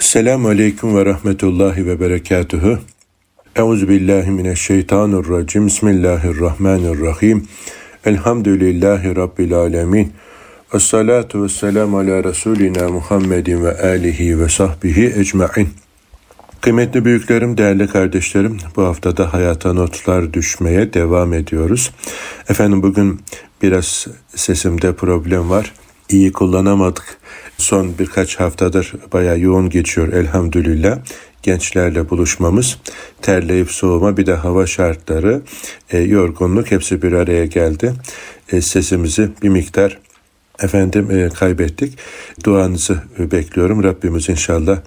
Selamun Aleyküm ve Rahmetullahi ve Berekatuhu. Euzu billahi mineşşeytanirracim. Bismillahirrahmanirrahim. Elhamdülillahi Rabbil alemin. Ve salatu ve selamu ala Resulina Muhammedin ve alihi ve sahbihi ecma'in. Kıymetli büyüklerim, değerli kardeşlerim, bu haftada hayata notlar düşmeye devam ediyoruz. Efendim bugün biraz sesimde problem var. İyi kullanamadık. Son birkaç haftadır bayağı yoğun geçiyor elhamdülillah gençlerle buluşmamız, terleyip soğuma bir de hava şartları, e, yorgunluk hepsi bir araya geldi. E, sesimizi bir miktar efendim e, kaybettik. Duanızı bekliyorum. Rabbimiz inşallah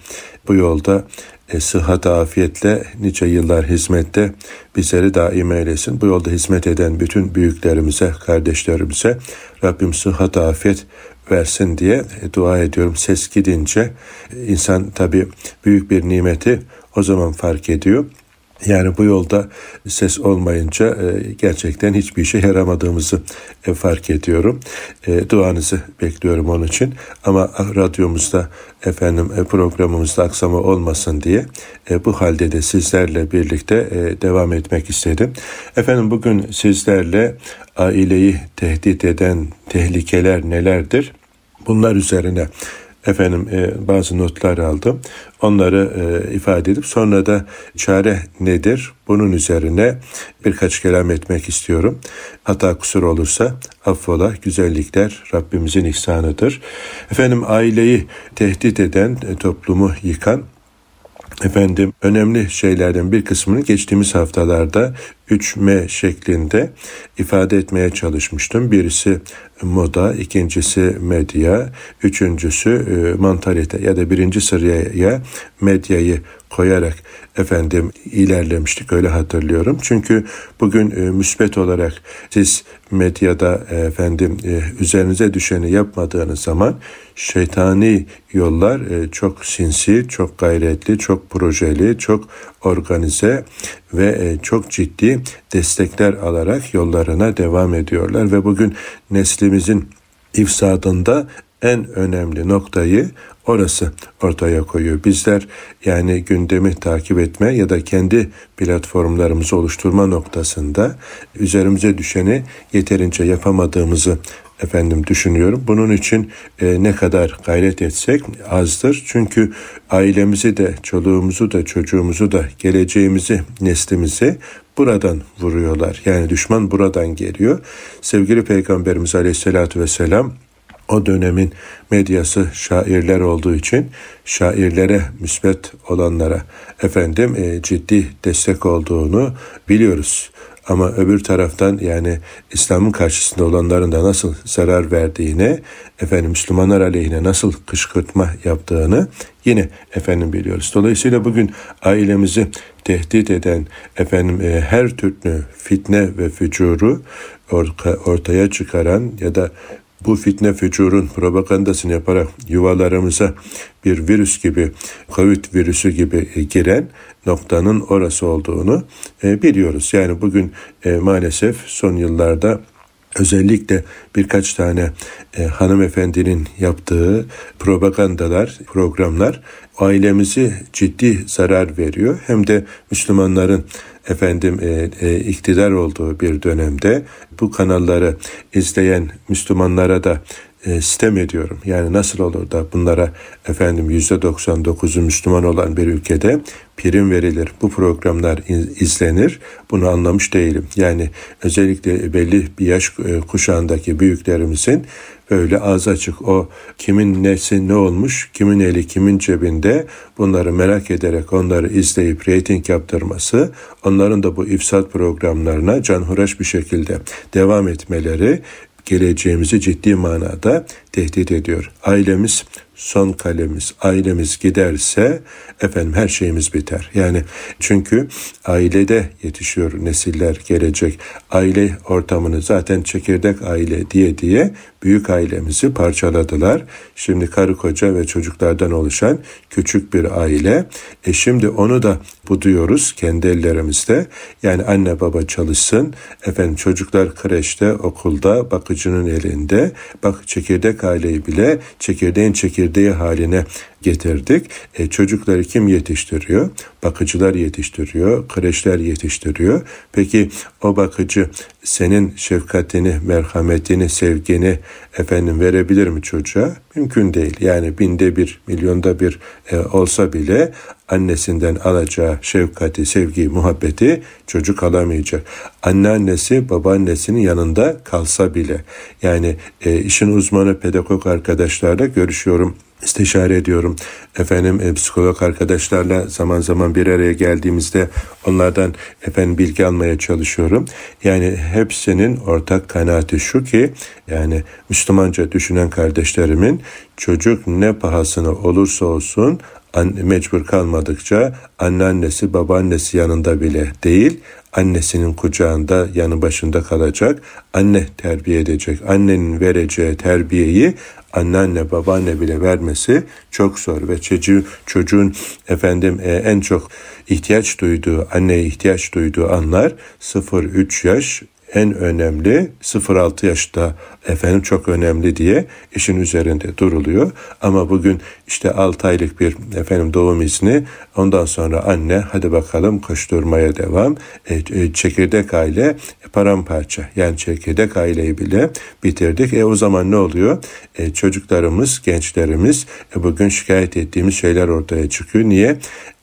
bu yolda e, sıhhat afiyetle nice yıllar hizmette bizleri daim eylesin. Bu yolda hizmet eden bütün büyüklerimize, kardeşlerimize Rabbim sıhhat afiyet versin diye dua ediyorum. Ses gidince insan tabii büyük bir nimeti o zaman fark ediyor. Yani bu yolda ses olmayınca e, gerçekten hiçbir işe yaramadığımızı e, fark ediyorum. E, duanızı bekliyorum onun için. Ama radyomuzda efendim programımızda aksama olmasın diye bu halde de sizlerle birlikte devam etmek istedim. Efendim bugün sizlerle aileyi tehdit eden tehlikeler nelerdir? Bunlar üzerine efendim e, bazı notlar aldım. Onları e, ifade edip sonra da çare nedir? Bunun üzerine birkaç kelam etmek istiyorum. Hata kusur olursa affola güzellikler Rabbimizin ihsanıdır. Efendim aileyi tehdit eden, e, toplumu yıkan Efendim önemli şeylerden bir kısmını geçtiğimiz haftalarda 3M şeklinde ifade etmeye çalışmıştım. Birisi moda, ikincisi medya, üçüncüsü e, mantalite ya da birinci sıraya medyayı koyarak efendim ilerlemiştik öyle hatırlıyorum. Çünkü bugün e, müsbet olarak siz medyada e, efendim e, üzerinize düşeni yapmadığınız zaman şeytani yollar e, çok sinsi, çok gayretli, çok projeli, çok organize ve e, çok ciddi destekler alarak yollarına devam ediyorlar ve bugün neslimizin ifsadında en önemli noktayı orası ortaya koyuyor. Bizler yani gündemi takip etme ya da kendi platformlarımızı oluşturma noktasında üzerimize düşeni yeterince yapamadığımızı efendim düşünüyorum. Bunun için e, ne kadar gayret etsek azdır. Çünkü ailemizi de, çoluğumuzu da, çocuğumuzu da, geleceğimizi, neslimizi buradan vuruyorlar. Yani düşman buradan geliyor. Sevgili Peygamberimiz Aleyhisselatü Vesselam o dönemin medyası şairler olduğu için şairlere müsbet olanlara efendim e, ciddi destek olduğunu biliyoruz. Ama öbür taraftan yani İslam'ın karşısında olanların da nasıl zarar verdiğini, efendim Müslümanlar aleyhine nasıl kışkırtma yaptığını yine efendim biliyoruz. Dolayısıyla bugün ailemizi tehdit eden efendim e, her türlü fitne ve fücuru ortaya çıkaran ya da bu fitne fücurun propagandasını yaparak yuvalarımıza bir virüs gibi, Covid virüsü gibi e, giren noktanın orası olduğunu e, biliyoruz. Yani bugün e, maalesef son yıllarda özellikle birkaç tane hanımefendinin yaptığı propagandalar, programlar ailemizi ciddi zarar veriyor. Hem de Müslümanların efendim e, e, iktidar olduğu bir dönemde bu kanalları izleyen Müslümanlara da e, sistem ediyorum. Yani nasıl olur da bunlara efendim yüzde 99'u Müslüman olan bir ülkede prim verilir. Bu programlar izlenir. Bunu anlamış değilim. Yani özellikle belli bir yaş e, kuşağındaki büyüklerimizin böyle ağzı açık o kimin nesi ne olmuş, kimin eli kimin cebinde bunları merak ederek onları izleyip reyting yaptırması, onların da bu ifsat programlarına canhıraş bir şekilde devam etmeleri geleceğimizi ciddi manada tehdit ediyor. Ailemiz son kalemiz, ailemiz giderse efendim her şeyimiz biter. Yani çünkü ailede yetişiyor nesiller gelecek. Aile ortamını zaten çekirdek aile diye diye büyük ailemizi parçaladılar. Şimdi karı koca ve çocuklardan oluşan küçük bir aile. E şimdi onu da buduyoruz kendi ellerimizde. Yani anne baba çalışsın. Efendim çocuklar kreşte, okulda, bakıcının elinde. Bak çekirdek aileyi bile çekirdeğin çekirdeği haline getirdik. E, çocukları kim yetiştiriyor? Bakıcılar yetiştiriyor, kreşler yetiştiriyor. Peki o bakıcı senin şefkatini, merhametini, sevgini efendim verebilir mi çocuğa? Mümkün değil. Yani binde bir, milyonda bir e, olsa bile annesinden alacağı şefkati, sevgi, muhabbeti çocuk alamayacak. Anneannesi babaannesinin yanında kalsa bile yani e, işin uzmanı pedagog arkadaşlarla görüşüyorum istişare ediyorum. Efendim e, psikolog arkadaşlarla zaman zaman bir araya geldiğimizde onlardan efendim bilgi almaya çalışıyorum. Yani hepsinin ortak kanaati şu ki yani Müslümanca düşünen kardeşlerimin çocuk ne pahasına olursa olsun mecbur kalmadıkça anneannesi babaannesi yanında bile değil annesinin kucağında yanı başında kalacak anne terbiye edecek. Annenin vereceği terbiyeyi anneanne babaanne bile vermesi çok zor ve çocuğu, çocuğun efendim e, en çok ihtiyaç duyduğu anneye ihtiyaç duyduğu anlar 0-3 yaş en önemli 0-6 yaşta efendim çok önemli diye işin üzerinde duruluyor. Ama bugün işte 6 aylık bir efendim doğum izni ondan sonra anne hadi bakalım koşturmaya devam. E, e, çekirdek aile paramparça yani çekirdek aileyi bile bitirdik. E o zaman ne oluyor? E, çocuklarımız, gençlerimiz e, bugün şikayet ettiğimiz şeyler ortaya çıkıyor. Niye?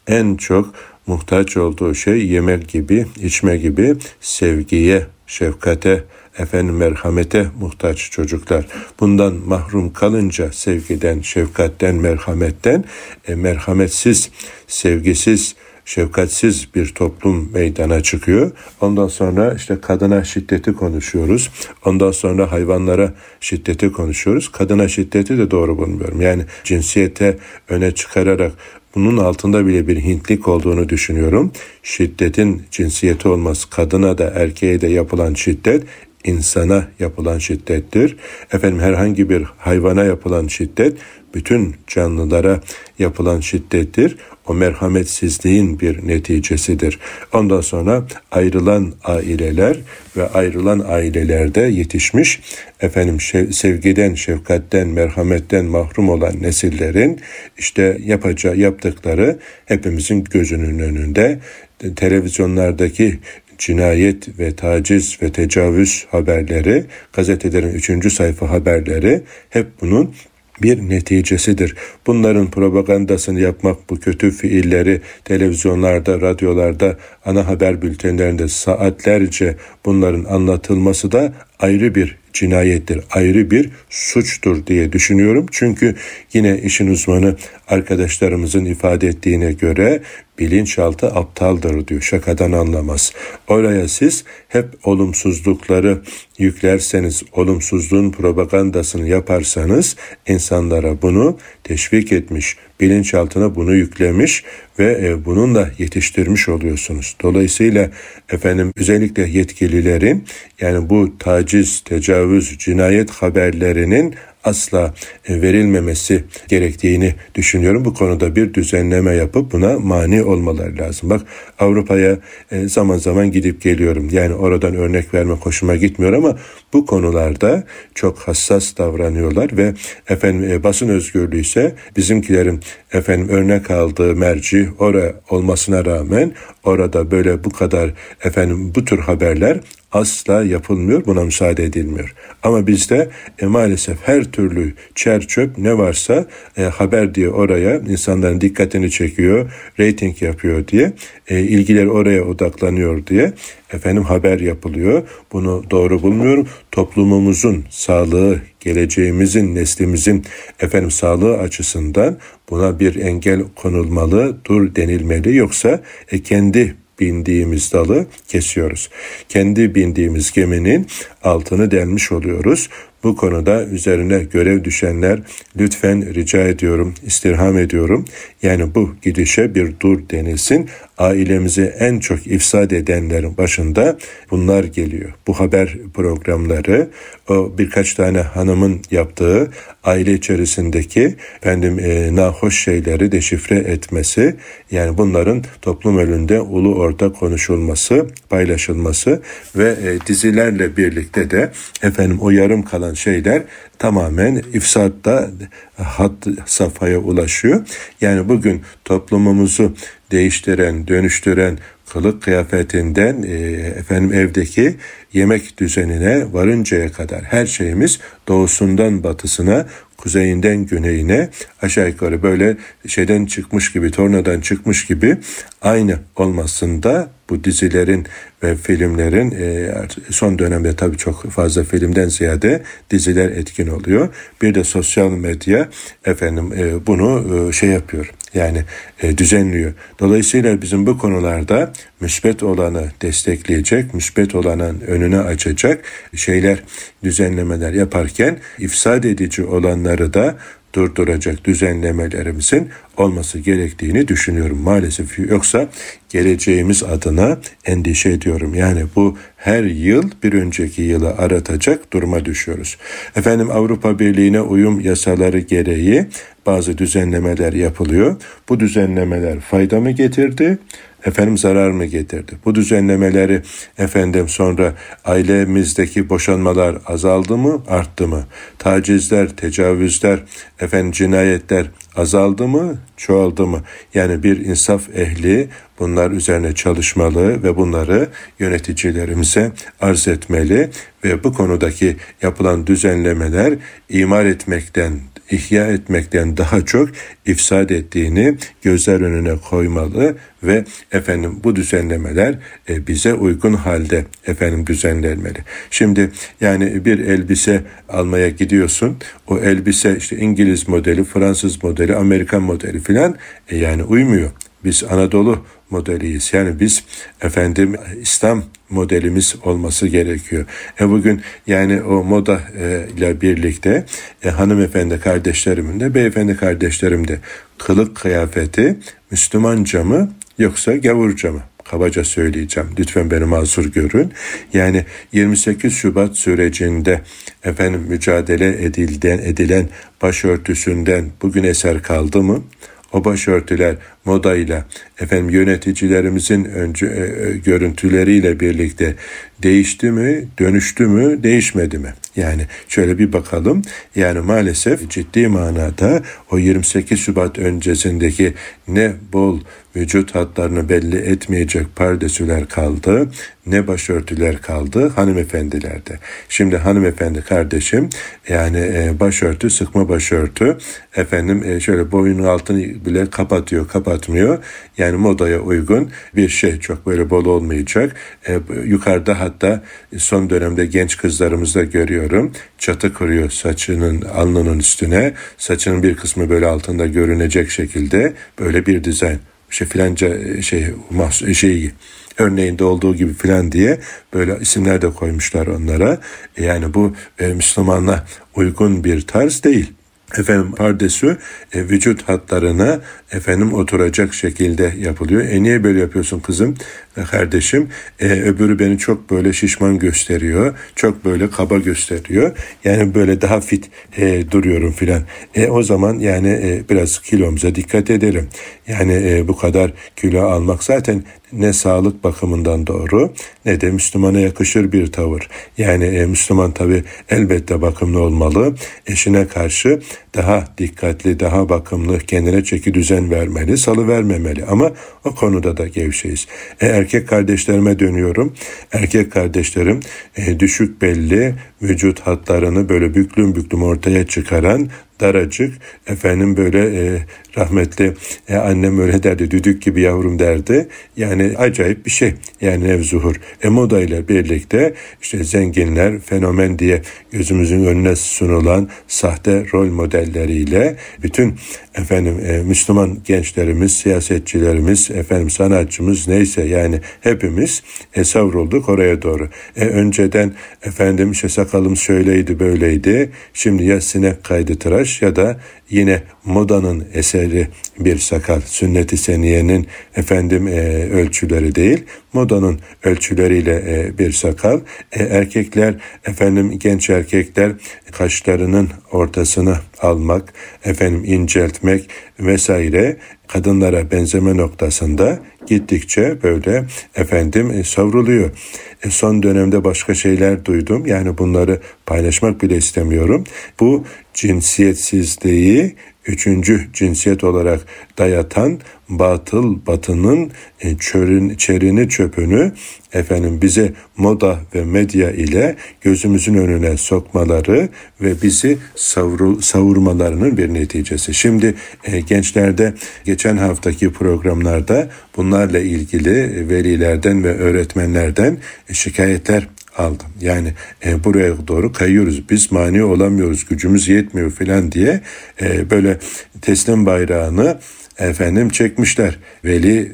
En çok muhtaç olduğu şey yemek gibi, içme gibi sevgiye şefkate, efendim merhamete muhtaç çocuklar. Bundan mahrum kalınca sevgiden, şefkatten, merhametten e, merhametsiz, sevgisiz, şefkatsiz bir toplum meydana çıkıyor. Ondan sonra işte kadına şiddeti konuşuyoruz. Ondan sonra hayvanlara şiddeti konuşuyoruz. Kadına şiddeti de doğru bulmuyorum. Yani cinsiyete öne çıkararak bunun altında bile bir Hintlik olduğunu düşünüyorum. Şiddetin cinsiyeti olmaz. Kadına da erkeğe de yapılan şiddet insana yapılan şiddettir. Efendim herhangi bir hayvana yapılan şiddet bütün canlılara yapılan şiddettir. O merhametsizliğin bir neticesidir. Ondan sonra ayrılan aileler ve ayrılan ailelerde yetişmiş efendim sevgiden, şefkatten, merhametten mahrum olan nesillerin işte yapacağı yaptıkları hepimizin gözünün önünde televizyonlardaki cinayet ve taciz ve tecavüz haberleri, gazetelerin üçüncü sayfa haberleri hep bunun bir neticesidir. Bunların propagandasını yapmak, bu kötü fiilleri televizyonlarda, radyolarda, ana haber bültenlerinde saatlerce bunların anlatılması da ayrı bir cinayettir, ayrı bir suçtur diye düşünüyorum. Çünkü yine işin uzmanı arkadaşlarımızın ifade ettiğine göre bilinçaltı aptaldır diyor. Şakadan anlamaz. Oraya siz hep olumsuzlukları yüklerseniz, olumsuzluğun propagandasını yaparsanız insanlara bunu teşvik etmiş, bilinçaltına bunu yüklemiş ve e, bununla yetiştirmiş oluyorsunuz. Dolayısıyla efendim özellikle yetkililerin yani bu taciz, tecavüz, cinayet haberlerinin asla e, verilmemesi gerektiğini düşünüyorum. Bu konuda bir düzenleme yapıp buna mani olmaları lazım. Bak Avrupa'ya e, zaman zaman gidip geliyorum. Yani oradan örnek verme hoşuma gitmiyor ama bu konularda çok hassas davranıyorlar ve efendim e, basın özgürlüğü ise bizimkilerin efendim örnek aldığı merci oraya olmasına rağmen orada böyle bu kadar efendim bu tür haberler asla yapılmıyor, buna müsaade edilmiyor. Ama bizde e, maalesef her türlü çer çöp ne varsa e, haber diye oraya insanların dikkatini çekiyor, reyting yapıyor diye, e, ilgiler oraya odaklanıyor diye efendim haber yapılıyor. Bunu doğru bulmuyorum. Toplumumuzun sağlığı, geleceğimizin, neslimizin efendim sağlığı açısından buna bir engel konulmalı, dur denilmeli. Yoksa e, kendi bindiğimiz dalı kesiyoruz. Kendi bindiğimiz geminin altını delmiş oluyoruz. Bu konuda üzerine görev düşenler lütfen rica ediyorum, istirham ediyorum. Yani bu gidişe bir dur denilsin. Ailemizi en çok ifsad edenlerin başında bunlar geliyor. Bu haber programları, o birkaç tane hanımın yaptığı aile içerisindeki efendim e, nahoş şeyleri deşifre etmesi, yani bunların toplum önünde ulu orta konuşulması, paylaşılması ve e, dizilerle birlikte de efendim o yarım kalan şeyler tamamen ifsatta hat safhaya ulaşıyor. Yani bugün toplumumuzu değiştiren, dönüştüren kılık kıyafetinden e, efendim evdeki yemek düzenine varıncaya kadar her şeyimiz doğusundan batısına kuzeyinden güneyine aşağı yukarı böyle şeyden çıkmış gibi, tornadan çıkmış gibi aynı olmasında bu dizilerin ve filmlerin e, son dönemde tabii çok fazla filmden ziyade diziler etkin oluyor. Bir de sosyal medya efendim e, bunu şey yapıyor. Yani düzenliyor. Dolayısıyla bizim bu konularda müsbet olanı destekleyecek, müsbet olanın önüne açacak şeyler, düzenlemeler yaparken ifsad edici olanları da durduracak düzenlemelerimizin olması gerektiğini düşünüyorum maalesef. Yoksa geleceğimiz adına endişe ediyorum. Yani bu her yıl bir önceki yılı aratacak duruma düşüyoruz. Efendim Avrupa Birliği'ne uyum yasaları gereği bazı düzenlemeler yapılıyor. Bu düzenlemeler fayda mı getirdi? efendim zarar mı getirdi? Bu düzenlemeleri efendim sonra ailemizdeki boşanmalar azaldı mı, arttı mı? Tacizler, tecavüzler, efendim cinayetler azaldı mı, çoğaldı mı? Yani bir insaf ehli bunlar üzerine çalışmalı ve bunları yöneticilerimize arz etmeli ve bu konudaki yapılan düzenlemeler imar etmekten ihya etmekten daha çok ifsad ettiğini gözler önüne koymalı ve efendim bu düzenlemeler e, bize uygun halde efendim düzenlenmeli. Şimdi yani bir elbise almaya gidiyorsun. O elbise işte İngiliz modeli, Fransız modeli, Amerikan modeli filan e, yani uymuyor. Biz Anadolu modeliyiz. Yani biz efendim İslam modelimiz olması gerekiyor. E bugün yani o moda e, ile birlikte e, hanımefendi kardeşlerimin de beyefendi kardeşlerim de kılık kıyafeti Müslümanca mı yoksa gavurca mı? kabaca söyleyeceğim. Lütfen beni mazur görün. Yani 28 Şubat sürecinde efendim mücadele edilden edilen başörtüsünden bugün eser kaldı mı? O başörtüler modayla efendim yöneticilerimizin önce e, e, görüntüleriyle birlikte değişti mi, dönüştü mü, değişmedi mi? Yani şöyle bir bakalım. Yani maalesef ciddi manada o 28 Şubat öncesindeki ne bol vücut hatlarını belli etmeyecek pardesüler kaldı, ne başörtüler kaldı hanımefendilerde. Şimdi hanımefendi kardeşim yani e, başörtü, sıkma başörtü efendim e, şöyle boyun altını bile kapatıyor, kapatmıyor. Yani modaya uygun bir şey çok böyle bol olmayacak. E, yukarıda hatta son dönemde genç kızlarımızda görüyorum. Çatı kuruyor saçının alnının üstüne. Saçının bir kısmı böyle altında görünecek şekilde böyle bir dizayn işte filanca e, şey şey örneğinde olduğu gibi filan diye böyle isimler de koymuşlar onlara. E, yani bu e, Müslümanla uygun bir tarz değil efendim pardesü e, vücut hatlarına efendim oturacak şekilde yapılıyor. E niye böyle yapıyorsun kızım ve kardeşim? E, öbürü beni çok böyle şişman gösteriyor. Çok böyle kaba gösteriyor. Yani böyle daha fit e, duruyorum filan. E, o zaman yani e, biraz kilomuza dikkat edelim. Yani e, bu kadar kilo almak zaten ne sağlık bakımından doğru ne de Müslümana yakışır bir tavır. Yani e, Müslüman tabi elbette bakımlı olmalı. Eşine karşı daha dikkatli, daha bakımlı, kendine çeki düzen vermeli, salı vermemeli. Ama o konuda da gevşeyiz. E, erkek kardeşlerime dönüyorum. Erkek kardeşlerim e, düşük belli vücut hatlarını böyle büklüm büklüm ortaya çıkaran daracık efendim böyle e, rahmetli e, annem öyle derdi düdük gibi yavrum derdi. Yani acayip bir şey yani nevzuhur. E moda ile birlikte işte zenginler fenomen diye gözümüzün önüne sunulan sahte rol modelleriyle bütün efendim e, Müslüman gençlerimiz, siyasetçilerimiz, efendim sanatçımız neyse yani hepimiz e, savrulduk oraya doğru. E, önceden efendim işte sakalım şöyleydi böyleydi. Şimdi ya sinek kaydı tıraş ya da yine modanın eseri bir sakal. Sünnet-i seniyenin efendim e, ölçüleri değil, modanın ölçüleriyle e, bir sakal. E, erkekler efendim genç erkekler kaşlarının ortasını almak, efendim inceltmek etmek vesaire kadınlara benzeme noktasında gittikçe böyle efendim e, savruluyor. E, son dönemde başka şeyler duydum. Yani bunları paylaşmak bile istemiyorum. Bu cinsiyetsizliği üçüncü cinsiyet olarak dayatan batıl batının e, çörün, çerini çöpünü efendim bize moda ve medya ile gözümüzün önüne sokmaları ve bizi savru, savurmalarının bir neticesi. Şimdi e, gençlerde geçen haftaki programlarda bunlarla ilgili velilerden ve öğretmenlerden şikayetler aldım. Yani e, buraya doğru kayıyoruz. Biz mani olamıyoruz. Gücümüz yetmiyor filan diye e, böyle teslim bayrağını efendim çekmişler. Veli e,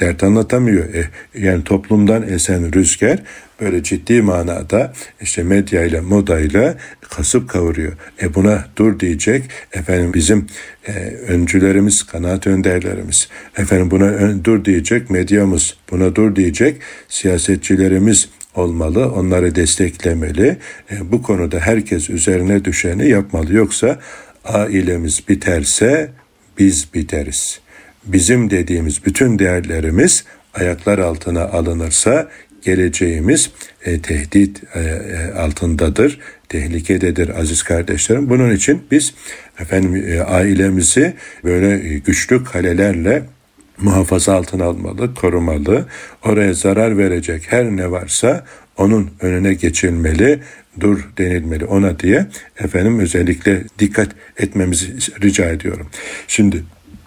dert anlatamıyor. E, yani toplumdan esen rüzgar böyle ciddi manada işte medyayla modayla kasıp kavuruyor. E buna dur diyecek efendim bizim e, öncülerimiz, kanaat önderlerimiz. Efendim buna ön, dur diyecek medyamız, buna dur diyecek siyasetçilerimiz, olmalı, onları desteklemeli. E, bu konuda herkes üzerine düşeni yapmalı. Yoksa ailemiz biterse biz biteriz. Bizim dediğimiz bütün değerlerimiz ayaklar altına alınırsa geleceğimiz e, tehdit e, e, altındadır, tehlikededir aziz kardeşlerim. Bunun için biz efendim e, ailemizi böyle güçlü kalelerle muhafaza altına almalı, korumalı. Oraya zarar verecek her ne varsa onun önüne geçilmeli, dur denilmeli ona diye efendim özellikle dikkat etmemizi rica ediyorum. Şimdi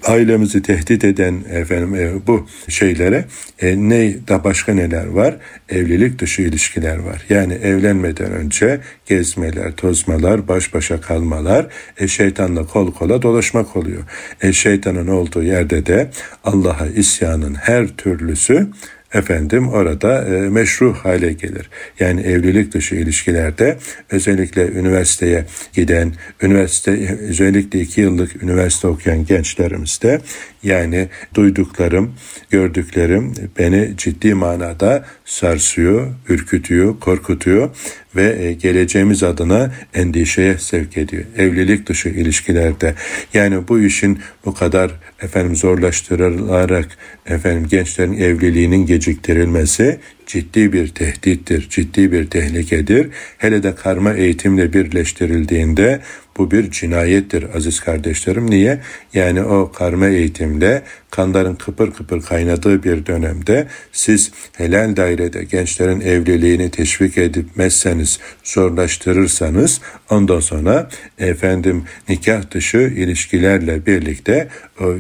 ailemizi tehdit eden efendim e, bu şeylere e, ne da başka neler var? Evlilik dışı ilişkiler var. Yani evlenmeden önce gezmeler, tozmalar, baş başa kalmalar, e, şeytanla kol kola dolaşmak oluyor. E, şeytanın olduğu yerde de Allah'a isyanın her türlüsü efendim orada e, meşru hale gelir. Yani evlilik dışı ilişkilerde özellikle üniversiteye giden, üniversite özellikle iki yıllık üniversite okuyan gençlerimizde yani duyduklarım, gördüklerim beni ciddi manada sarsıyor, ürkütüyor, korkutuyor ve e, geleceğimiz adına endişeye sevk ediyor. Evlilik dışı ilişkilerde yani bu işin bu kadar efendim zorlaştırılarak efendim gençlerin evliliğinin geciktirilmesi ciddi bir tehdittir, ciddi bir tehlikedir. Hele de karma eğitimle birleştirildiğinde bu bir cinayettir aziz kardeşlerim. Niye? Yani o karma eğitimle kanların kıpır kıpır kaynadığı bir dönemde siz helal dairede gençlerin evliliğini teşvik edipmezseniz, zorlaştırırsanız ondan sonra efendim nikah dışı ilişkilerle birlikte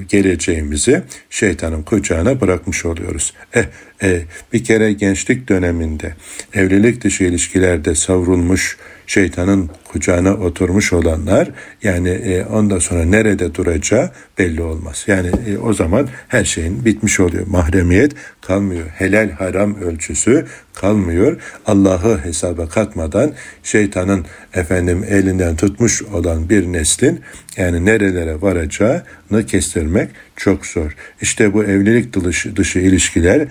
geleceğimizi şeytanın kucağına bırakmış oluyoruz. Eh, eh bir kere gençlik döneminde evlilik dışı ilişkilerde savrulmuş şeytanın kucağına oturmuş olanlar yani e, ondan sonra nerede duracağı belli olmaz. Yani e, o zaman her şeyin bitmiş oluyor. Mahremiyet kalmıyor. Helal haram ölçüsü kalmıyor. Allah'ı hesaba katmadan şeytanın efendim elinden tutmuş olan bir neslin yani nerelere varacağını kestirmek çok zor. İşte bu evlilik dışı, dışı ilişkiler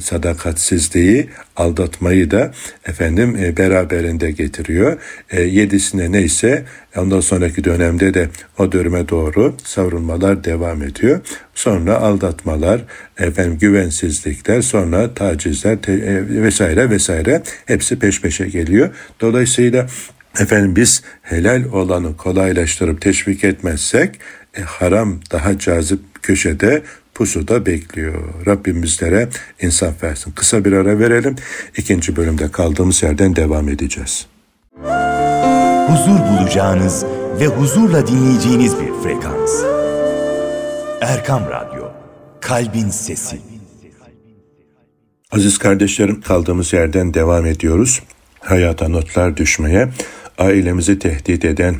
sadakatsizliği, aldatmayı da efendim e, beraberinde getiriyor. E, yedisine neyse ondan sonraki dönemde de o döneme doğru savrulmalar devam ediyor. Sonra aldatmalar, efendim güvensizlikler, sonra tacizler te, e, vesaire vesaire hepsi peş peşe geliyor. Dolayısıyla efendim biz helal olanı kolaylaştırıp teşvik etmezsek e, haram daha cazip köşede pusuda bekliyor. Rabbim bizlere insaf versin. Kısa bir ara verelim. İkinci bölümde kaldığımız yerden devam edeceğiz. Huzur bulacağınız ve huzurla dinleyeceğiniz bir frekans. Erkam Radyo, Kalbin Sesi. Aziz kardeşlerim kaldığımız yerden devam ediyoruz. Hayata notlar düşmeye, ailemizi tehdit eden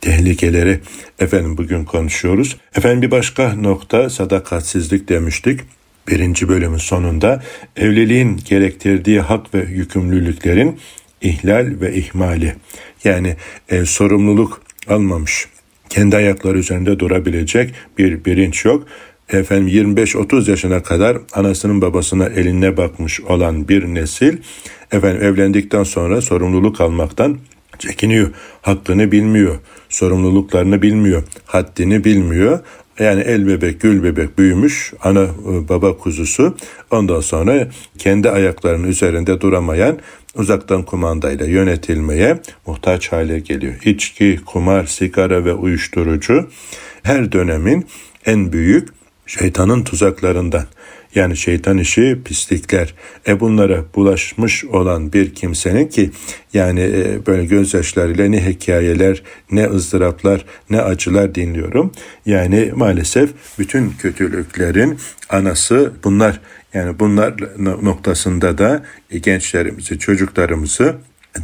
tehlikeleri efendim bugün konuşuyoruz. Efendim bir başka nokta sadakatsizlik demiştik. Birinci bölümün sonunda evliliğin gerektirdiği hak ve yükümlülüklerin ihlal ve ihmali yani e, sorumluluk almamış kendi ayakları üzerinde durabilecek bir bilinç yok. Efendim 25-30 yaşına kadar anasının babasına eline bakmış olan bir nesil efendim evlendikten sonra sorumluluk almaktan çekiniyor. Hakkını bilmiyor, sorumluluklarını bilmiyor, haddini bilmiyor. Yani el bebek, gül bebek büyümüş ana e, baba kuzusu. Ondan sonra kendi ayaklarının üzerinde duramayan uzaktan kumandayla yönetilmeye muhtaç hale geliyor. İçki, kumar, sigara ve uyuşturucu her dönemin en büyük şeytanın tuzaklarından. Yani şeytan işi pislikler. E bunlara bulaşmış olan bir kimsenin ki yani e, böyle gözyaşlarıyla ne hikayeler, ne ızdıraplar, ne acılar dinliyorum. Yani maalesef bütün kötülüklerin anası bunlar. Yani bunlar noktasında da gençlerimizi, çocuklarımızı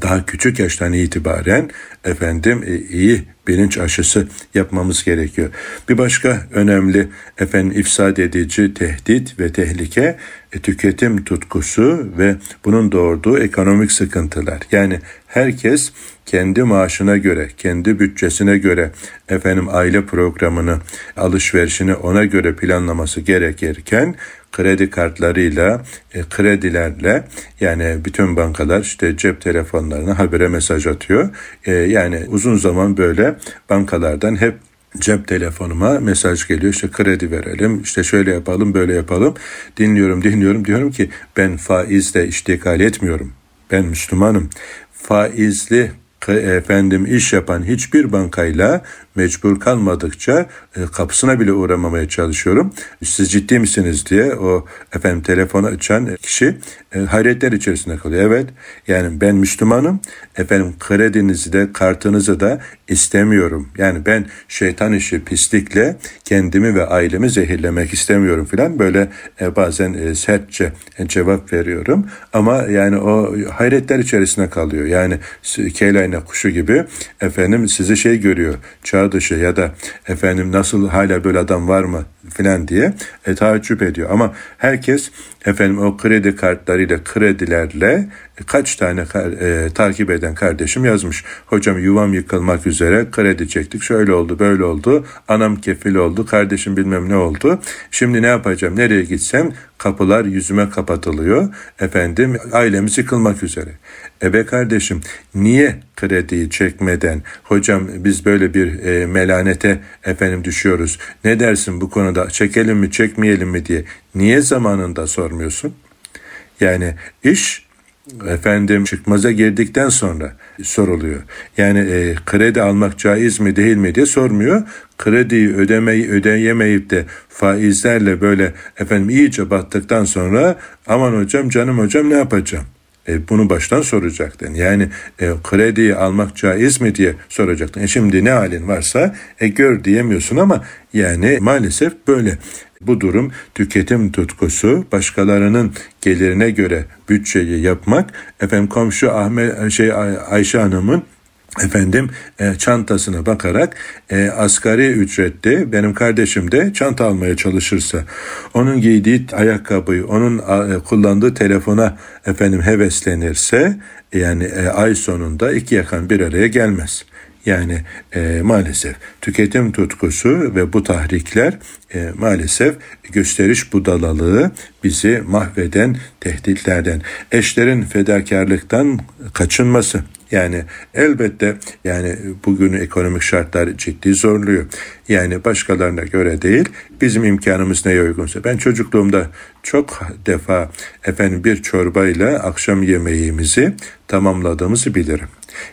daha küçük yaştan itibaren efendim e, iyi bilinç aşısı yapmamız gerekiyor. Bir başka önemli efendim ifsad edici tehdit ve tehlike e, tüketim tutkusu ve bunun doğurduğu ekonomik sıkıntılar. Yani herkes kendi maaşına göre, kendi bütçesine göre efendim aile programını, alışverişini ona göre planlaması gerekirken kredi kartlarıyla, e, kredilerle yani bütün bankalar işte cep telefonlarına habere mesaj atıyor. E, yani uzun zaman böyle bankalardan hep cep telefonuma mesaj geliyor. İşte kredi verelim işte şöyle yapalım böyle yapalım. Dinliyorum dinliyorum. Diyorum ki ben faizle iştigal etmiyorum. Ben Müslümanım. Faizli efendim iş yapan hiçbir bankayla mecbur kalmadıkça e, kapısına bile uğramamaya çalışıyorum. Siz ciddi misiniz diye o efendim telefonu açan kişi e, hayretler içerisinde kalıyor. Evet yani ben Müslümanım efendim kredinizi de kartınızı da istemiyorum. Yani ben şeytan işi pislikle kendimi ve ailemi zehirlemek istemiyorum filan böyle e, bazen e, sertçe cevap veriyorum. Ama yani o hayretler içerisinde kalıyor. Yani Kelayna kuşu gibi efendim sizi şey görüyor. Çağ dışı ya da efendim nasıl hala böyle adam var mı filan diye e, taaccüp ediyor. Ama herkes efendim o kredi kartlarıyla kredilerle kaç tane e, takip eden kardeşim yazmış. Hocam yuvam yıkılmak üzere kredi çektik. Şöyle oldu böyle oldu. Anam kefil oldu. Kardeşim bilmem ne oldu. Şimdi ne yapacağım? Nereye gitsem kapılar yüzüme kapatılıyor. Efendim ailemiz yıkılmak üzere. Ebe kardeşim niye krediyi çekmeden hocam biz böyle bir e, melanete efendim düşüyoruz. Ne dersin bu konuda çekelim mi çekmeyelim mi diye niye zamanında sormuyorsun? Yani iş efendim çıkmaza girdikten sonra soruluyor. Yani e, kredi almak caiz mi değil mi diye sormuyor. Krediyi ödemeyi ödeyemeyip de faizlerle böyle efendim iyice battıktan sonra aman hocam canım hocam ne yapacağım? E, bunu baştan soracaktın. Yani e, krediyi almak caiz mi diye soracaktın. E, şimdi ne halin varsa e, gör diyemiyorsun ama yani maalesef böyle. Bu durum tüketim tutkusu, başkalarının gelirine göre bütçeyi yapmak, efendim komşu Ahmet şey Ayşe Hanım'ın efendim e, çantasına bakarak e, asgari ücretli benim kardeşim de çanta almaya çalışırsa onun giydiği ayakkabıyı onun e, kullandığı telefona efendim heveslenirse yani e, ay sonunda iki yakan bir araya gelmez. Yani e, maalesef tüketim tutkusu ve bu tahrikler e, maalesef gösteriş budalalığı bizi mahveden tehditlerden, eşlerin fedakarlıktan kaçınması. Yani elbette yani bugün ekonomik şartlar ciddi zorluyor. Yani başkalarına göre değil bizim imkanımız neye uygunsa. Ben çocukluğumda çok defa efendim bir çorbayla akşam yemeğimizi tamamladığımızı bilirim.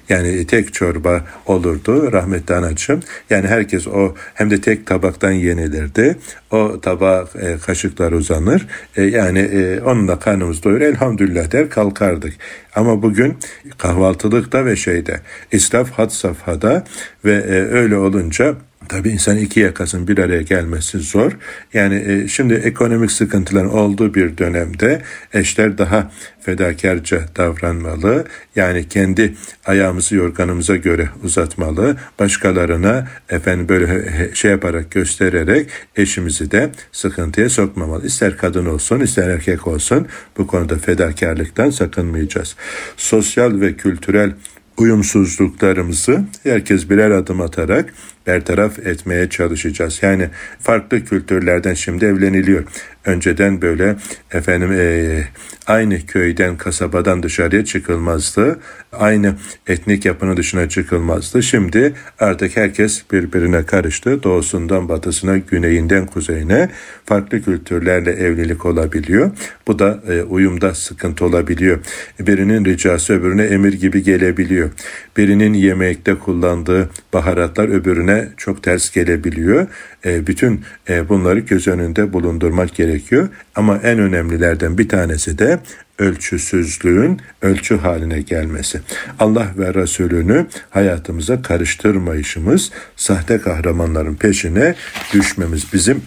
Yani tek çorba olurdu rahmetli anacığım. Yani herkes o hem de tek tabaktan yenilirdi. O tabak e, kaşıklar uzanır. E, yani e, onunla karnımız doyur elhamdülillah der kalkardık. Ama bugün kahvaltılıkta ve şeyde israf had safhada ve e, öyle olunca Tabii insan iki yakasın bir araya gelmesi zor. Yani e, şimdi ekonomik sıkıntıların olduğu bir dönemde eşler daha fedakarca davranmalı. Yani kendi ayağımızı yorganımıza göre uzatmalı. Başkalarına efendim böyle şey yaparak göstererek eşimizi de sıkıntıya sokmamalı. İster kadın olsun ister erkek olsun bu konuda fedakarlıktan sakınmayacağız. Sosyal ve kültürel uyumsuzluklarımızı herkes birer adım atarak bertaraf etmeye çalışacağız. Yani farklı kültürlerden şimdi evleniliyor. Önceden böyle efendim e, aynı köyden kasabadan dışarıya çıkılmazdı. Aynı etnik yapının dışına çıkılmazdı. Şimdi artık herkes birbirine karıştı. Doğusundan batısına, güneyinden kuzeyine farklı kültürlerle evlilik olabiliyor. Bu da e, uyumda sıkıntı olabiliyor. Birinin ricası öbürüne emir gibi gelebiliyor. Birinin yemekte kullandığı baharatlar öbürüne çok ters gelebiliyor. E, bütün e, bunları göz önünde bulundurmak gerekiyor. Ama en önemlilerden bir tanesi de ölçüsüzlüğün ölçü haline gelmesi. Allah ve Resulünü hayatımıza karıştırmayışımız, sahte kahramanların peşine düşmemiz bizim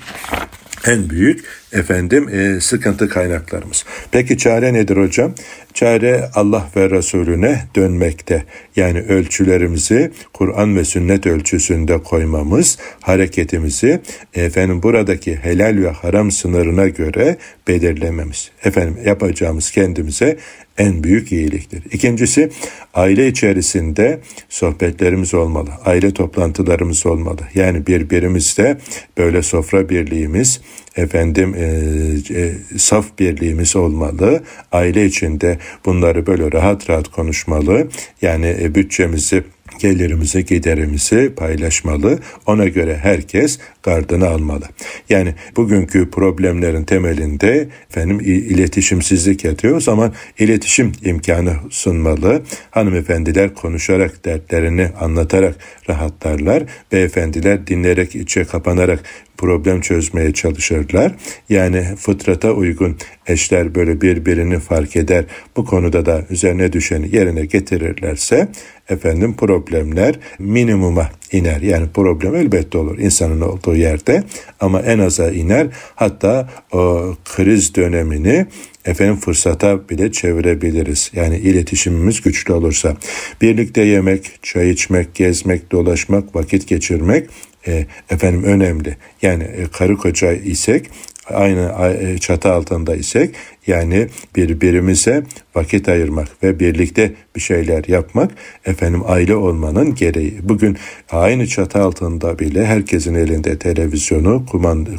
en büyük efendim e, sıkıntı kaynaklarımız. Peki çare nedir hocam? Çare Allah ve Resulüne dönmekte. Yani ölçülerimizi Kur'an ve sünnet ölçüsünde koymamız, hareketimizi efendim buradaki helal ve haram sınırına göre belirlememiz. Efendim yapacağımız kendimize en büyük iyiliktir. İkincisi aile içerisinde sohbetlerimiz olmalı. Aile toplantılarımız olmalı. Yani birbirimizde böyle sofra birliğimiz, efendim e, e, saf birliğimiz olmalı. Aile içinde bunları böyle rahat rahat konuşmalı. Yani e, bütçemizi gelirimizi, giderimizi paylaşmalı. Ona göre herkes gardını almalı. Yani bugünkü problemlerin temelinde efendim iletişimsizlik yatıyor. O zaman iletişim imkanı sunmalı. Hanımefendiler konuşarak, dertlerini anlatarak rahatlarlar. Beyefendiler dinleyerek, içe kapanarak problem çözmeye çalışırlar. Yani fıtrata uygun eşler böyle birbirini fark eder. Bu konuda da üzerine düşeni yerine getirirlerse efendim problemler minimuma iner. Yani problem elbette olur insanın olduğu yerde ama en aza iner. Hatta o kriz dönemini efendim fırsata bile çevirebiliriz. Yani iletişimimiz güçlü olursa. Birlikte yemek, çay içmek, gezmek, dolaşmak, vakit geçirmek e, efendim önemli. Yani e, karı koca isek aynı e, çatı altında isek yani birbirimize vakit ayırmak ve birlikte bir şeyler yapmak efendim aile olmanın gereği. Bugün aynı çatı altında bile herkesin elinde televizyonu,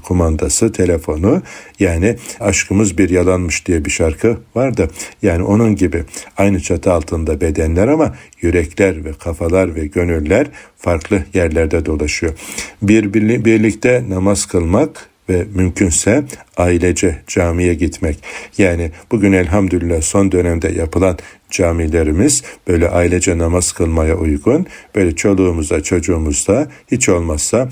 kumandası, telefonu yani aşkımız bir yalanmış diye bir şarkı vardı. Yani onun gibi aynı çatı altında bedenler ama yürekler ve kafalar ve gönüller farklı yerlerde dolaşıyor. Bir birlikte namaz kılmak ve mümkünse ailece camiye gitmek. Yani bugün elhamdülillah son dönemde yapılan camilerimiz böyle ailece namaz kılmaya uygun. Böyle çoluğumuzda çocuğumuzda hiç olmazsa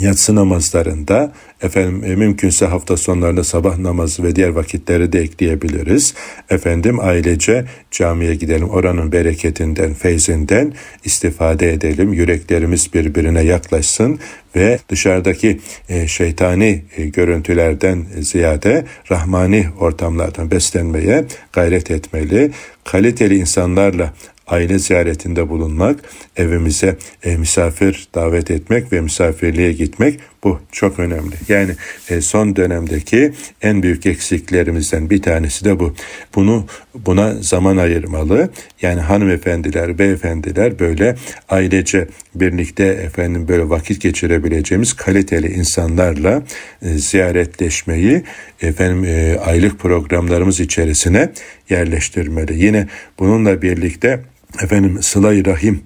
yatsı namazlarında efendim e, mümkünse hafta sonlarında sabah namazı ve diğer vakitleri de ekleyebiliriz. Efendim ailece camiye gidelim. Oranın bereketinden, feyzinden istifade edelim. Yüreklerimiz birbirine yaklaşsın ve dışarıdaki e, şeytani e, görüntülerden ziyade rahmani ortamlardan beslenmeye gayret etmeli. Kaliteli insanlarla aile ziyaretinde bulunmak, evimize e, misafir davet etmek ve misafirliğe gitmek bu çok önemli. Yani e, son dönemdeki en büyük eksiklerimizden bir tanesi de bu. Bunu buna zaman ayırmalı. Yani hanımefendiler, beyefendiler böyle ailece birlikte efendim böyle vakit geçirebileceğimiz kaliteli insanlarla e, ziyaretleşmeyi efendim e, aylık programlarımız içerisine yerleştirmeli. Yine bununla birlikte efendim sıla rahim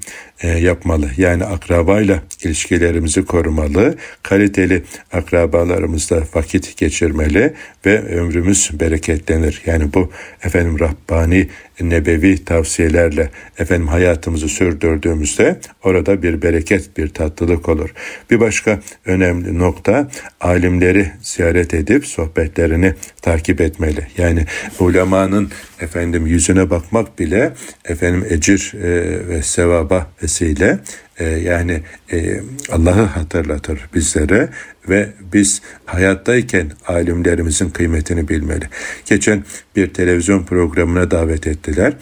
yapmalı. Yani akrabayla ilişkilerimizi korumalı, kaliteli akrabalarımızla vakit geçirmeli ve ömrümüz bereketlenir. Yani bu efendim Rabbani nebevi tavsiyelerle efendim hayatımızı sürdürdüğümüzde orada bir bereket, bir tatlılık olur. Bir başka önemli nokta alimleri ziyaret edip sohbetlerini takip etmeli. Yani ulemanın efendim yüzüne bakmak bile efendim ecir e, ve sevaba vesile e, yani e, Allah'ı hatırlatır bizlere ve biz hayattayken alimlerimizin kıymetini bilmeli. Geçen bir televizyon programına davet ettiler.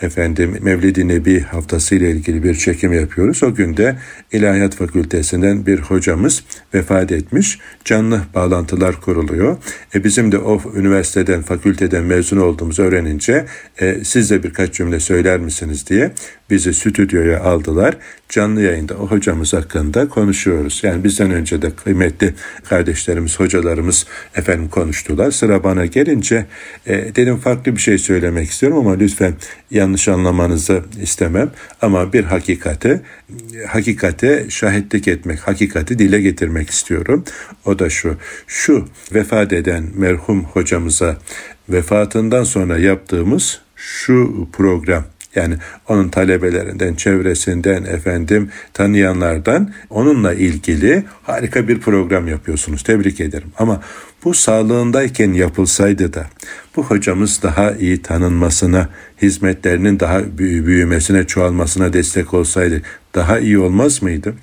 Efendim Mevlid-i Nebi haftası ile ilgili bir çekim yapıyoruz. O günde İlahiyat Fakültesinden bir hocamız vefat etmiş. Canlı bağlantılar kuruluyor. E bizim de o üniversiteden, fakülteden mezun olduğumuzu öğrenince e, siz de birkaç cümle söyler misiniz diye bizi stüdyoya aldılar. Canlı yayında o hocamız hakkında konuşuyoruz. Yani bizden önce de kıymetli kıymetli kardeşlerimiz, hocalarımız efendim konuştular. Sıra bana gelince e, dedim farklı bir şey söylemek istiyorum ama lütfen yanlış anlamanızı istemem. Ama bir hakikati, hakikate şahitlik etmek, hakikati dile getirmek istiyorum. O da şu, şu vefat eden merhum hocamıza vefatından sonra yaptığımız şu program yani onun talebelerinden, çevresinden, efendim tanıyanlardan onunla ilgili harika bir program yapıyorsunuz. Tebrik ederim. Ama bu sağlığındayken yapılsaydı da bu hocamız daha iyi tanınmasına, hizmetlerinin daha büyümesine, çoğalmasına destek olsaydı daha iyi olmaz mıydı?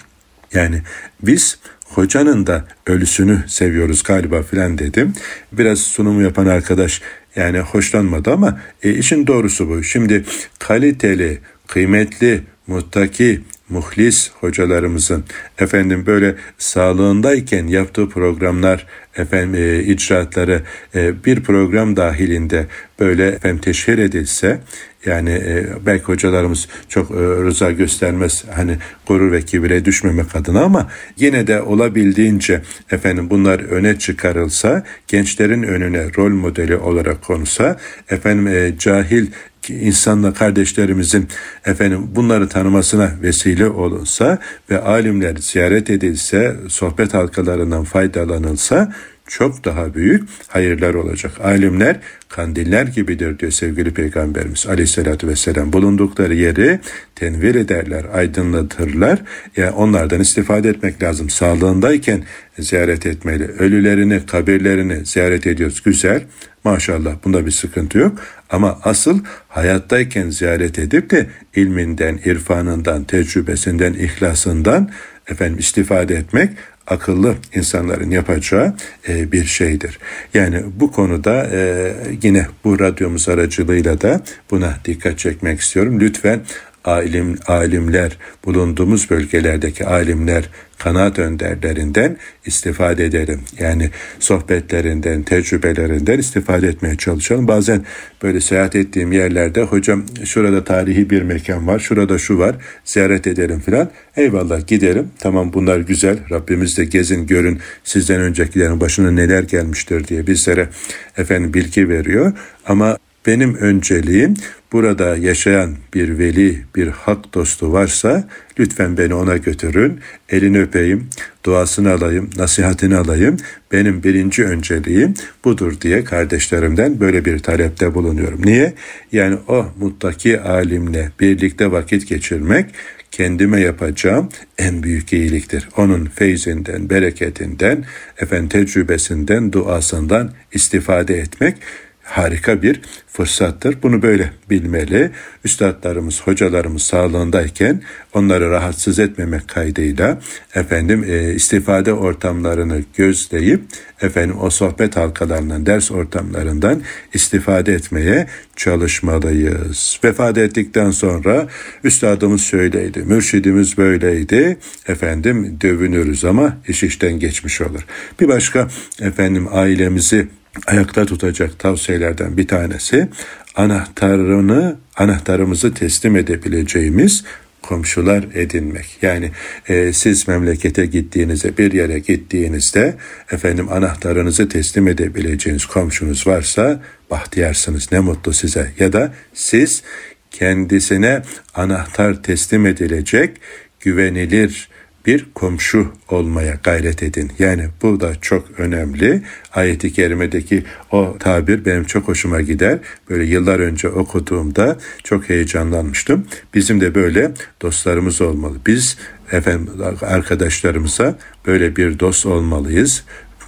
Yani biz hocanın da ölüsünü seviyoruz galiba filan dedim. Biraz sunumu yapan arkadaş yani hoşlanmadı ama e, işin doğrusu bu. Şimdi kaliteli, kıymetli, muttaki, muhlis hocalarımızın efendim böyle sağlığındayken yaptığı programlar efendim e, icraatları e, bir program dahilinde böyle efendim teşhir edilse yani e, belki hocalarımız çok e, rıza göstermez hani gurur ve kibire düşmemek adına ama yine de olabildiğince efendim bunlar öne çıkarılsa gençlerin önüne rol modeli olarak konsa efendim e, cahil insanla kardeşlerimizin efendim bunları tanımasına vesile olunsa ve alimler ziyaret edilse, sohbet halkalarından faydalanılsa çok daha büyük hayırlar olacak. Alimler kandiller gibidir diyor sevgili Peygamberimiz aleyhissalatü vesselam. Bulundukları yeri tenvir ederler, aydınlatırlar. Yani onlardan istifade etmek lazım. Sağlığındayken ziyaret etmeli. Ölülerini, kabirlerini ziyaret ediyoruz. Güzel. Maşallah bunda bir sıkıntı yok. Ama asıl hayattayken ziyaret edip de ilminden, irfanından, tecrübesinden, ihlasından efendim istifade etmek akıllı insanların yapacağı e, bir şeydir. Yani bu konuda e, yine bu radyomuz aracılığıyla da buna dikkat çekmek istiyorum. Lütfen alim alimler bulunduğumuz bölgelerdeki alimler kanaat önderlerinden istifade edelim. Yani sohbetlerinden, tecrübelerinden istifade etmeye çalışalım. Bazen böyle seyahat ettiğim yerlerde hocam şurada tarihi bir mekan var, şurada şu var, ziyaret edelim filan. Eyvallah gidelim. Tamam bunlar güzel. Rabbimiz de gezin, görün sizden öncekilerin başına neler gelmiştir diye bizlere efendim bilgi veriyor. Ama benim önceliğim burada yaşayan bir veli, bir hak dostu varsa lütfen beni ona götürün, elini öpeyim, duasını alayım, nasihatini alayım. Benim birinci önceliğim budur diye kardeşlerimden böyle bir talepte bulunuyorum. Niye? Yani o muttaki alimle birlikte vakit geçirmek kendime yapacağım en büyük iyiliktir. Onun feyzinden, bereketinden, efendim tecrübesinden, duasından istifade etmek harika bir fırsattır. Bunu böyle bilmeli. Üstadlarımız, hocalarımız sağlığındayken onları rahatsız etmemek kaydıyla efendim e, istifade ortamlarını gözleyip efendim o sohbet halkalarından, ders ortamlarından istifade etmeye çalışmalıyız. Vefat ettikten sonra üstadımız şöyleydi, mürşidimiz böyleydi. Efendim dövünürüz ama iş işten geçmiş olur. Bir başka efendim ailemizi ayakta tutacak tavsiyelerden bir tanesi anahtarını anahtarımızı teslim edebileceğimiz komşular edinmek. Yani e, siz memlekete gittiğinizde bir yere gittiğinizde efendim anahtarınızı teslim edebileceğiniz komşunuz varsa bahtiyarsınız ne mutlu size. Ya da siz kendisine anahtar teslim edilecek güvenilir bir komşu olmaya gayret edin. Yani bu da çok önemli. Ayet-i kerimedeki o tabir benim çok hoşuma gider. Böyle yıllar önce okuduğumda çok heyecanlanmıştım. Bizim de böyle dostlarımız olmalı. Biz efendim arkadaşlarımıza böyle bir dost olmalıyız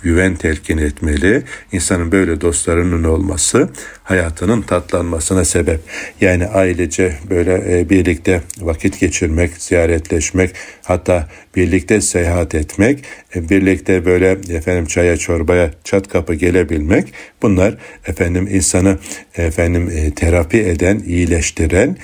güven telkin etmeli. İnsanın böyle dostlarının olması hayatının tatlanmasına sebep. Yani ailece böyle e, birlikte vakit geçirmek, ziyaretleşmek, hatta birlikte seyahat etmek, e, birlikte böyle efendim çaya çorbaya çat kapı gelebilmek bunlar efendim insanı efendim e, terapi eden, iyileştiren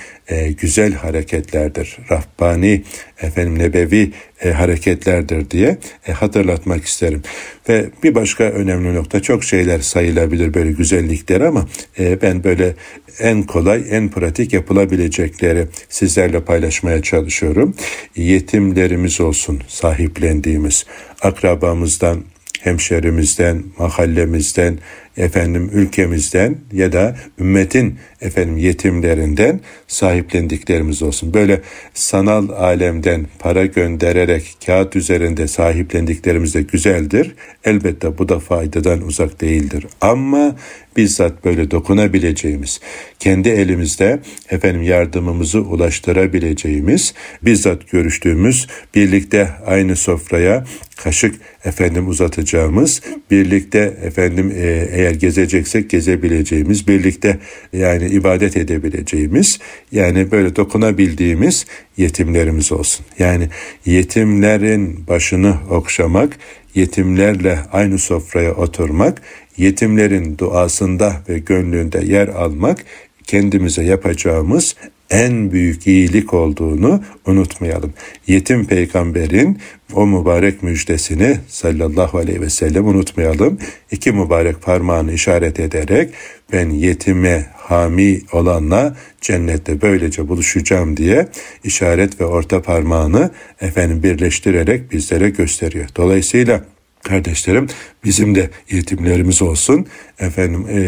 güzel hareketlerdir. Rahbani, efendim nebevi e, hareketlerdir diye e, hatırlatmak isterim. Ve bir başka önemli nokta çok şeyler sayılabilir böyle güzellikler ama ben böyle en kolay, en pratik yapılabilecekleri sizlerle paylaşmaya çalışıyorum. Yetimlerimiz olsun sahiplendiğimiz, akrabamızdan, hemşerimizden, mahallemizden, efendim ülkemizden ya da ümmetin efendim yetimlerinden sahiplendiklerimiz olsun. Böyle sanal alemden para göndererek kağıt üzerinde sahiplendiklerimiz de güzeldir. Elbette bu da faydadan uzak değildir. Ama bizzat böyle dokunabileceğimiz, kendi elimizde efendim yardımımızı ulaştırabileceğimiz, bizzat görüştüğümüz, birlikte aynı sofraya kaşık efendim uzatacağımız, birlikte efendim e, eğer gezeceksek gezebileceğimiz, birlikte yani ibadet edebileceğimiz, yani böyle dokunabildiğimiz yetimlerimiz olsun. Yani yetimlerin başını okşamak, yetimlerle aynı sofraya oturmak, yetimlerin duasında ve gönlünde yer almak kendimize yapacağımız en büyük iyilik olduğunu unutmayalım. Yetim peygamberin o mübarek müjdesini sallallahu aleyhi ve sellem unutmayalım. İki mübarek parmağını işaret ederek ben yetime hami olanla cennette böylece buluşacağım diye işaret ve orta parmağını efendim birleştirerek bizlere gösteriyor. Dolayısıyla kardeşlerim bizim de yetimlerimiz olsun. Efendim e,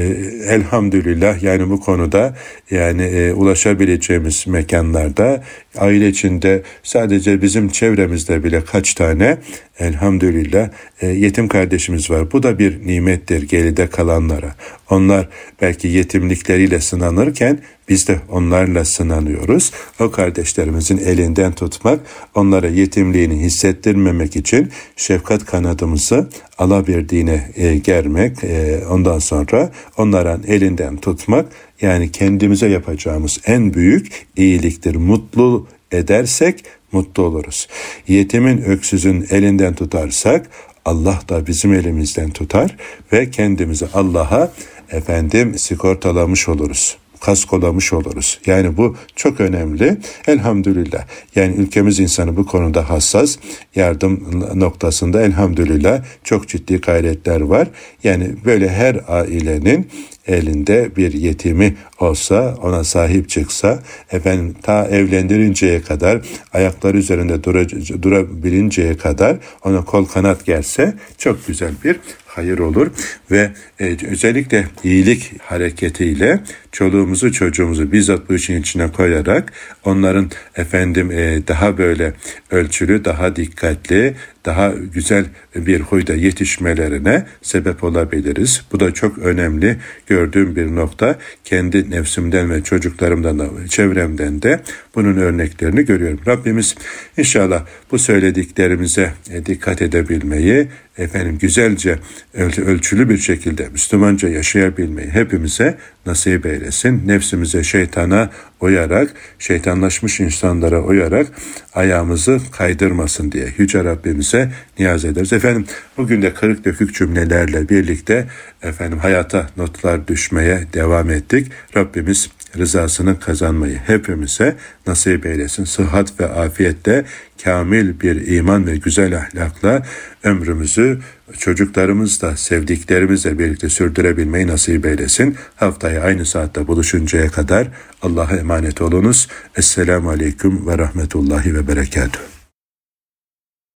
elhamdülillah yani bu konuda yani e, ulaşabileceğimiz mekanlarda aile içinde sadece bizim çevremizde bile kaç tane elhamdülillah e, yetim kardeşimiz var. Bu da bir nimettir geride kalanlara. Onlar belki yetimlikleriyle sınanırken biz de onlarla sınanıyoruz. O kardeşlerimizin elinden tutmak, onlara yetimliğini hissettirmemek için şefkat kanadımızı alabildiğine e, germek, e, ondan sonra onların elinden tutmak, yani kendimize yapacağımız en büyük iyiliktir. Mutlu edersek mutlu oluruz. Yetimin öksüzün elinden tutarsak Allah da bizim elimizden tutar ve kendimizi Allah'a efendim sigortalamış oluruz kaskolamış oluruz. Yani bu çok önemli. Elhamdülillah. Yani ülkemiz insanı bu konuda hassas. Yardım noktasında elhamdülillah çok ciddi gayretler var. Yani böyle her ailenin elinde bir yetimi olsa, ona sahip çıksa, efendim ta evlendirinceye kadar, ayakları üzerinde dura, durabilinceye kadar ona kol kanat gelse çok güzel bir hayır olur. Ve e, özellikle iyilik hareketiyle çoluğumuzu çocuğumuzu bizzat bu işin içine koyarak onların efendim e, daha böyle ölçülü, daha dikkatli, daha güzel bir huyda yetişmelerine sebep olabiliriz. Bu da çok önemli gördüğüm bir nokta. Kendi nefsimden ve çocuklarımdan da çevremden de bunun örneklerini görüyorum. Rabbimiz inşallah bu söylediklerimize dikkat edebilmeyi, efendim güzelce ölçülü bir şekilde Müslümanca yaşayabilmeyi hepimize nasip eylesin. Nefsimize şeytana uyarak, şeytanlaşmış insanlara uyarak ayağımızı kaydırmasın diye Yüce Rabbimize niyaz ederiz. Efendim bugün de kırık dökük cümlelerle birlikte efendim hayata notlar düşmeye devam ettik. Rabbimiz rızasını kazanmayı hepimize nasip eylesin. Sıhhat ve afiyette kamil bir iman ve güzel ahlakla ömrümüzü çocuklarımızla, sevdiklerimizle birlikte sürdürebilmeyi nasip eylesin. Haftaya aynı saatte buluşuncaya kadar Allah'a emanet olunuz. Esselamu Aleyküm ve Rahmetullahi ve Berekatuhu.